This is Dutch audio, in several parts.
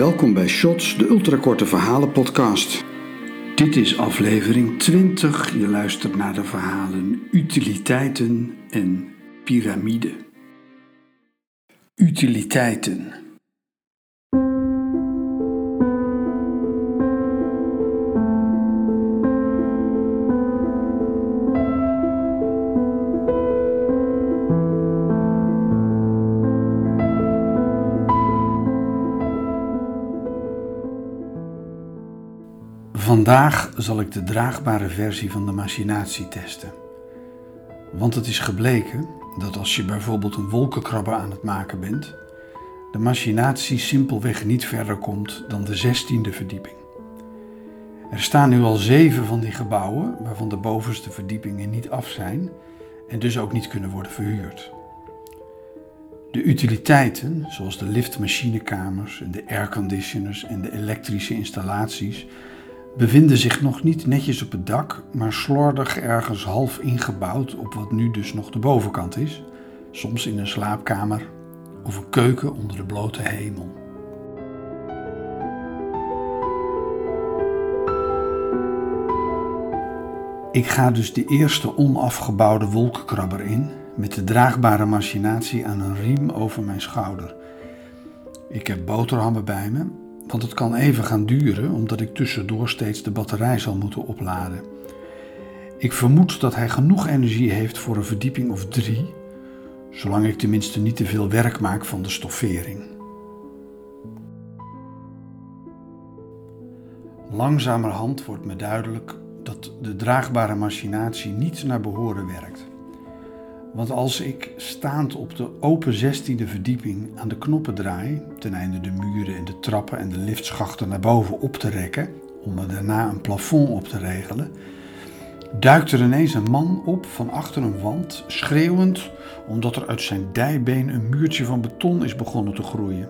Welkom bij Shots, de ultrakorte verhalen podcast. Dit is aflevering 20. Je luistert naar de verhalen Utiliteiten en Pyramide. Utiliteiten. Vandaag zal ik de draagbare versie van de machinatie testen. Want het is gebleken dat als je bijvoorbeeld een wolkenkrabber aan het maken bent, de machinatie simpelweg niet verder komt dan de zestiende verdieping. Er staan nu al zeven van die gebouwen, waarvan de bovenste verdiepingen niet af zijn en dus ook niet kunnen worden verhuurd. De utiliteiten, zoals de liftmachinekamers de airconditioners en de elektrische installaties, bevinden zich nog niet netjes op het dak, maar slordig ergens half ingebouwd op wat nu dus nog de bovenkant is, soms in een slaapkamer of een keuken onder de blote hemel. Ik ga dus de eerste onafgebouwde wolkenkrabber in met de draagbare machinatie aan een riem over mijn schouder. Ik heb boterhammen bij me want het kan even gaan duren omdat ik tussendoor steeds de batterij zal moeten opladen. Ik vermoed dat hij genoeg energie heeft voor een verdieping of drie, zolang ik tenminste niet te veel werk maak van de stoffering. Langzamerhand wordt me duidelijk dat de draagbare machinatie niet naar behoren werkt. Want als ik staand op de open zestiende verdieping aan de knoppen draai, ten einde de muren en de trappen en de liftschachten naar boven op te rekken, om er daarna een plafond op te regelen, duikt er ineens een man op van achter een wand, schreeuwend omdat er uit zijn dijbeen een muurtje van beton is begonnen te groeien.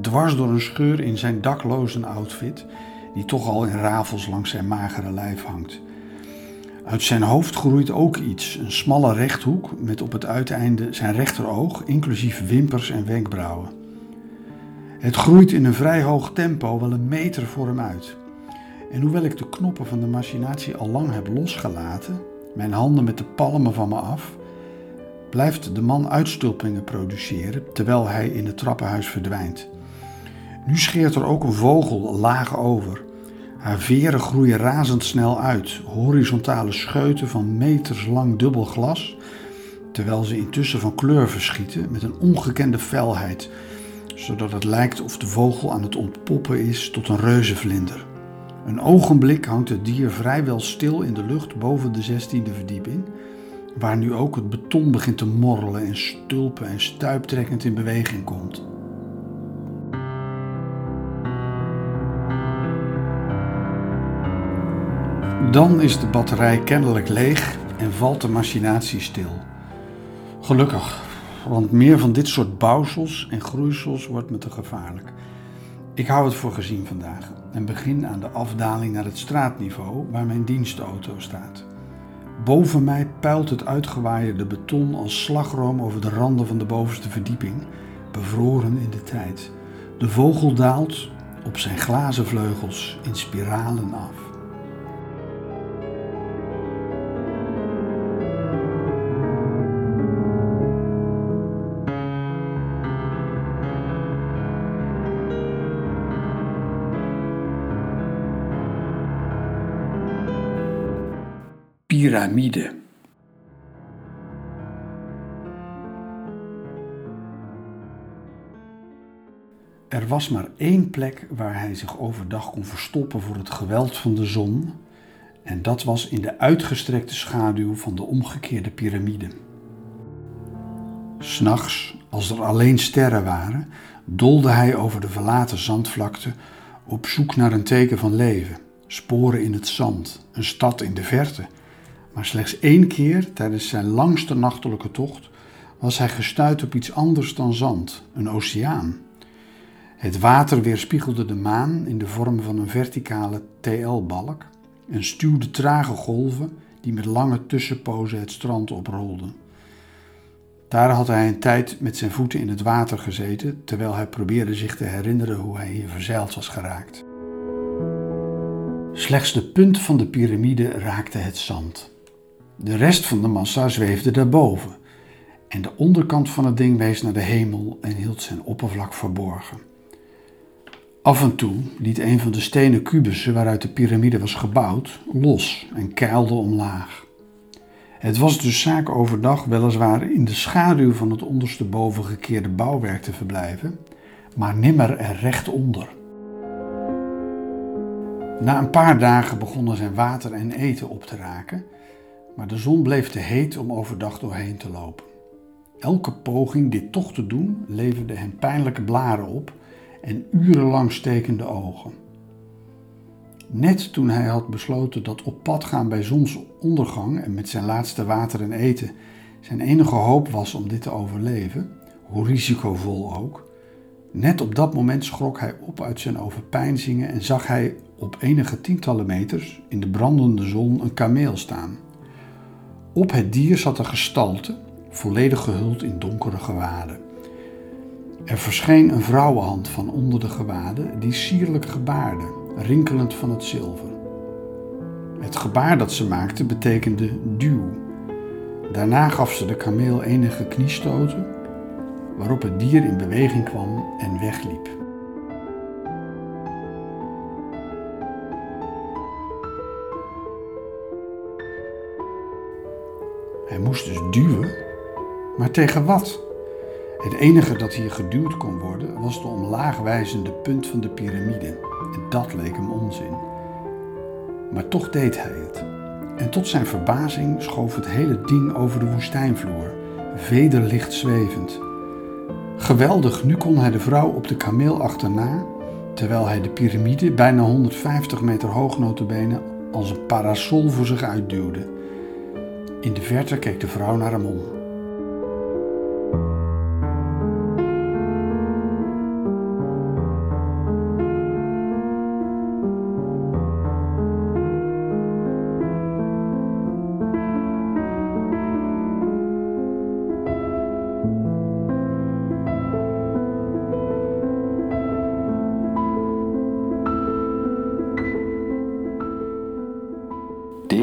Dwars door een scheur in zijn dakloze outfit, die toch al in rafels langs zijn magere lijf hangt. Uit zijn hoofd groeit ook iets, een smalle rechthoek met op het uiteinde zijn rechteroog, inclusief wimpers en wenkbrauwen. Het groeit in een vrij hoog tempo, wel een meter voor hem uit. En hoewel ik de knoppen van de machinatie al lang heb losgelaten, mijn handen met de palmen van me af, blijft de man uitstulpingen produceren terwijl hij in het trappenhuis verdwijnt. Nu scheert er ook een vogel laag over. Haar veren groeien razendsnel uit, horizontale scheuten van meters lang dubbel glas, terwijl ze intussen van kleur verschieten met een ongekende felheid, zodat het lijkt of de vogel aan het ontpoppen is tot een reuzenvlinder. Een ogenblik hangt het dier vrijwel stil in de lucht boven de zestiende verdieping, waar nu ook het beton begint te morrelen en stulpen en stuiptrekkend in beweging komt. Dan is de batterij kennelijk leeg en valt de machinatie stil. Gelukkig, want meer van dit soort bouwsels en groeisels wordt me te gevaarlijk. Ik hou het voor gezien vandaag en begin aan de afdaling naar het straatniveau waar mijn dienstauto staat. Boven mij puilt het uitgewaaide beton als slagroom over de randen van de bovenste verdieping, bevroren in de tijd. De vogel daalt op zijn glazen vleugels in spiralen af. Piramide. Er was maar één plek waar hij zich overdag kon verstoppen voor het geweld van de zon, en dat was in de uitgestrekte schaduw van de omgekeerde piramide. S'nachts, als er alleen sterren waren, dolde hij over de verlaten zandvlakte op zoek naar een teken van leven, sporen in het zand, een stad in de verte maar slechts één keer tijdens zijn langste nachtelijke tocht was hij gestuurd op iets anders dan zand, een oceaan. Het water weerspiegelde de maan in de vorm van een verticale TL-balk en stuwde trage golven die met lange tussenpozen het strand oprolden. Daar had hij een tijd met zijn voeten in het water gezeten, terwijl hij probeerde zich te herinneren hoe hij hier verzeild was geraakt. Slechts de punt van de piramide raakte het zand. De rest van de massa zweefde daarboven en de onderkant van het ding wees naar de hemel en hield zijn oppervlak verborgen. Af en toe liet een van de stenen kubussen waaruit de piramide was gebouwd los en keilde omlaag. Het was dus zaak overdag weliswaar in de schaduw van het ondersteboven gekeerde bouwwerk te verblijven, maar nimmer er recht onder. Na een paar dagen begonnen zijn water en eten op te raken, maar de zon bleef te heet om overdag doorheen te lopen. Elke poging dit toch te doen leverde hem pijnlijke blaren op en urenlang stekende ogen. Net toen hij had besloten dat op pad gaan bij zonsondergang en met zijn laatste water en eten zijn enige hoop was om dit te overleven, hoe risicovol ook, net op dat moment schrok hij op uit zijn overpeinzingen en zag hij op enige tientallen meters in de brandende zon een kameel staan. Op het dier zat een gestalte, volledig gehuld in donkere gewaden. Er verscheen een vrouwenhand van onder de gewaden die sierlijk gebaarde, rinkelend van het zilver. Het gebaar dat ze maakte betekende duw. Daarna gaf ze de kameel enige kniestoten, waarop het dier in beweging kwam en wegliep. Hij moest dus duwen, maar tegen wat? Het enige dat hier geduwd kon worden was de omlaagwijzende punt van de piramide. En dat leek hem onzin. Maar toch deed hij het. En tot zijn verbazing schoof het hele ding over de woestijnvloer, vederlicht zwevend. Geweldig, nu kon hij de vrouw op de kameel achterna, terwijl hij de piramide, bijna 150 meter hoog notabene, als een parasol voor zich uitduwde. In de verte keek de vrouw naar hem om.